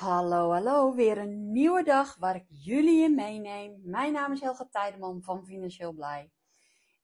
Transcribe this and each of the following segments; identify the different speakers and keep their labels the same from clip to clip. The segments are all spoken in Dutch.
Speaker 1: Hallo, hallo, weer een nieuwe dag waar ik jullie in meeneem. Mijn naam is Helga Tijdeman van Financieel Blij.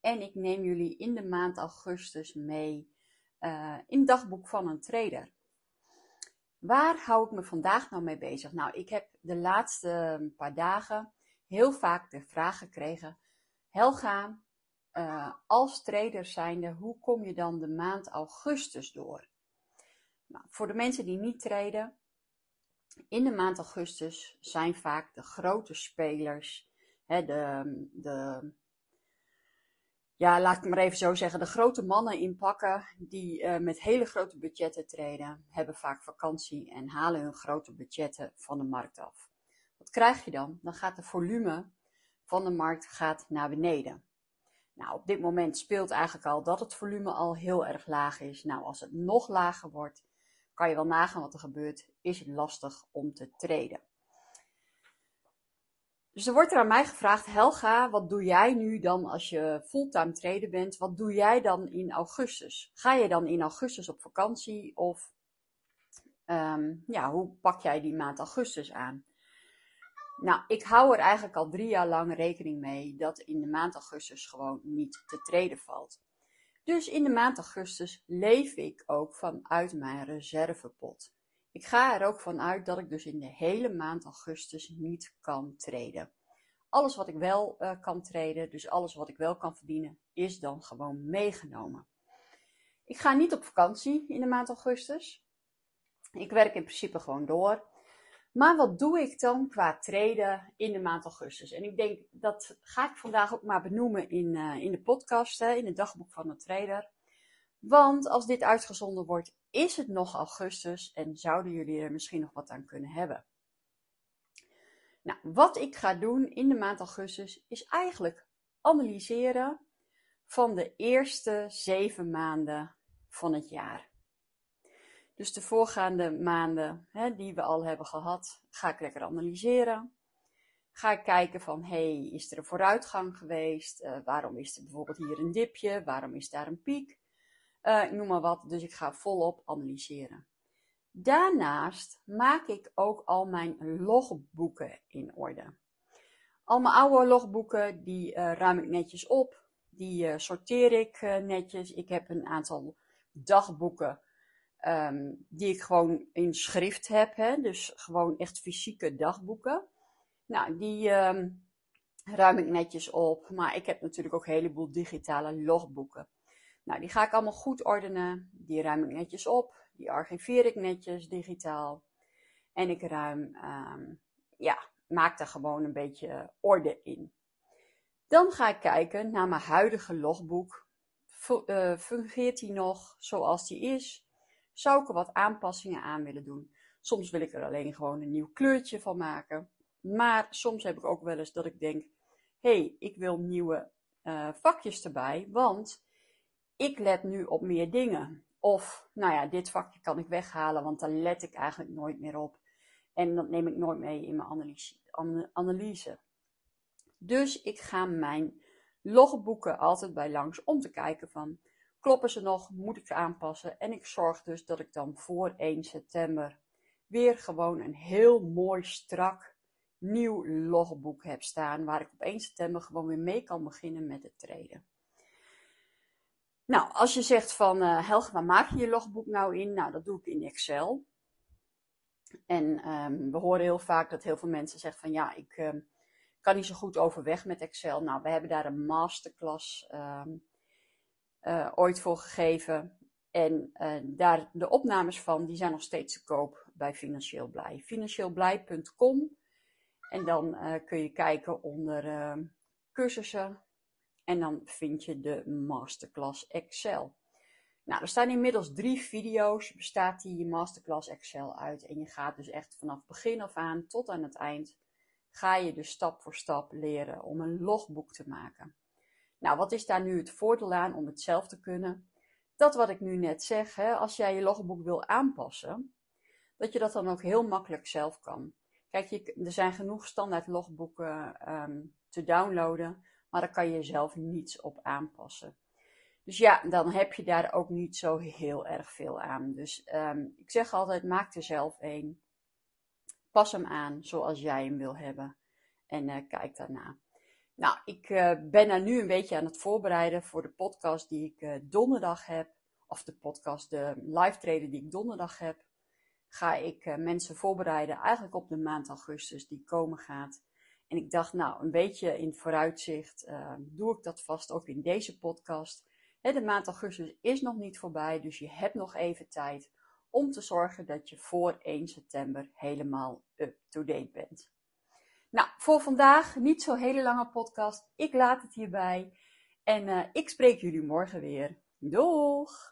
Speaker 1: En ik neem jullie in de maand augustus mee uh, in het dagboek van een trader. Waar hou ik me vandaag nou mee bezig? Nou, ik heb de laatste paar dagen heel vaak de vraag gekregen: Helga, uh, als trader zijnde, hoe kom je dan de maand augustus door? Nou, voor de mensen die niet traden, in de maand augustus zijn vaak de grote spelers, hè, de, de, ja, laat ik maar even zo zeggen, de grote mannen inpakken die uh, met hele grote budgetten treden, hebben vaak vakantie en halen hun grote budgetten van de markt af. Wat krijg je dan? Dan gaat de volume van de markt gaat naar beneden. Nou, op dit moment speelt eigenlijk al dat het volume al heel erg laag is. Nou, als het nog lager wordt, kan je wel nagaan wat er gebeurt, is het lastig om te treden. Dus er wordt er aan mij gevraagd, Helga, wat doe jij nu dan als je fulltime trader bent? Wat doe jij dan in augustus? Ga je dan in augustus op vakantie of um, ja, hoe pak jij die maand augustus aan? Nou, ik hou er eigenlijk al drie jaar lang rekening mee dat in de maand augustus gewoon niet te treden valt. Dus in de maand augustus leef ik ook vanuit mijn reservepot. Ik ga er ook vanuit dat ik dus in de hele maand augustus niet kan treden. Alles wat ik wel uh, kan treden, dus alles wat ik wel kan verdienen, is dan gewoon meegenomen. Ik ga niet op vakantie in de maand augustus. Ik werk in principe gewoon door. Maar wat doe ik dan qua treden in de maand augustus? En ik denk, dat ga ik vandaag ook maar benoemen in, uh, in de podcast, hè, in het dagboek van de trader. Want als dit uitgezonden wordt, is het nog augustus en zouden jullie er misschien nog wat aan kunnen hebben. Nou, wat ik ga doen in de maand augustus is eigenlijk analyseren van de eerste zeven maanden van het jaar. Dus de voorgaande maanden hè, die we al hebben gehad, ga ik lekker analyseren. Ga ik kijken van, hey, is er een vooruitgang geweest? Uh, waarom is er bijvoorbeeld hier een dipje? Waarom is daar een piek? Uh, noem maar wat. Dus ik ga volop analyseren. Daarnaast maak ik ook al mijn logboeken in orde. Al mijn oude logboeken, die uh, ruim ik netjes op. Die sorteer ik netjes. Ik heb een aantal dagboeken um, die ik gewoon in schrift heb. Hè? Dus gewoon echt fysieke dagboeken. Nou, die um, ruim ik netjes op. Maar ik heb natuurlijk ook een heleboel digitale logboeken. Nou, die ga ik allemaal goed ordenen. Die ruim ik netjes op. Die archiveer ik netjes digitaal. En ik ruim, um, ja, maak daar gewoon een beetje orde in. Dan ga ik kijken naar mijn huidige logboek. Uh, fungeert die nog zoals die is? Zou ik er wat aanpassingen aan willen doen. Soms wil ik er alleen gewoon een nieuw kleurtje van maken. Maar soms heb ik ook wel eens dat ik denk: hé, hey, ik wil nieuwe uh, vakjes erbij, want ik let nu op meer dingen. Of, nou ja, dit vakje kan ik weghalen, want daar let ik eigenlijk nooit meer op. En dat neem ik nooit mee in mijn analyse. analyse. Dus ik ga mijn logboeken altijd bij langs om te kijken van Kloppen ze nog? Moet ik ze aanpassen? En ik zorg dus dat ik dan voor 1 september weer gewoon een heel mooi strak nieuw logboek heb staan. Waar ik op 1 september gewoon weer mee kan beginnen met het traden. Nou, als je zegt van uh, Helge, waar maak je je logboek nou in? Nou, dat doe ik in Excel. En um, we horen heel vaak dat heel veel mensen zeggen van ja, ik um, kan niet zo goed overweg met Excel. Nou, we hebben daar een masterclass um, uh, ooit voor gegeven. En uh, daar, de opnames van die zijn nog steeds te koop bij Financieel Blij. Financieelblij.com. En dan uh, kun je kijken onder cursussen. En dan vind je de masterclass Excel. Nou, er staan inmiddels drie video's. Bestaat die masterclass Excel uit. En je gaat dus echt vanaf begin af aan tot aan het eind. ga je dus stap voor stap leren om een logboek te maken. Nou, wat is daar nu het voordeel aan om het zelf te kunnen? Dat wat ik nu net zeg, hè, als jij je logboek wil aanpassen, dat je dat dan ook heel makkelijk zelf kan. Kijk, je, er zijn genoeg standaard logboeken ehm, te downloaden, maar daar kan je zelf niets op aanpassen. Dus ja, dan heb je daar ook niet zo heel erg veel aan. Dus ehm, ik zeg altijd, maak er zelf een. Pas hem aan zoals jij hem wil hebben. En uh, kijk daarna. Nou, ik uh, ben er nu een beetje aan het voorbereiden voor de podcast die ik uh, donderdag heb. Of de podcast, de live trader die ik donderdag heb. Ga ik mensen voorbereiden eigenlijk op de maand augustus die komen gaat. En ik dacht, nou, een beetje in vooruitzicht doe ik dat vast ook in deze podcast. De maand augustus is nog niet voorbij, dus je hebt nog even tijd om te zorgen dat je voor 1 september helemaal up-to-date bent. Nou, voor vandaag niet zo'n hele lange podcast. Ik laat het hierbij en uh, ik spreek jullie morgen weer. Doeg!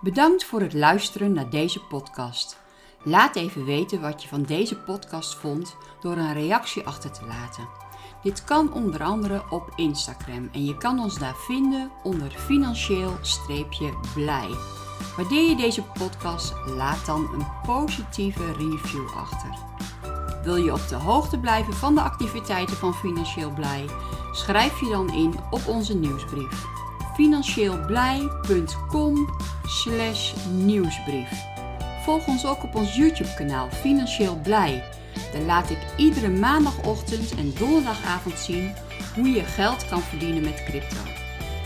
Speaker 2: Bedankt voor het luisteren naar deze podcast. Laat even weten wat je van deze podcast vond door een reactie achter te laten. Dit kan onder andere op Instagram en je kan ons daar vinden onder financieel-blij. Waardeer je deze podcast, laat dan een positieve review achter. Wil je op de hoogte blijven van de activiteiten van Financieel Blij? Schrijf je dan in op onze nieuwsbrief. financieelblij.com nieuwsbrief. Volg ons ook op ons YouTube kanaal Financieel Blij dan laat ik iedere maandagochtend en donderdagavond zien hoe je geld kan verdienen met crypto.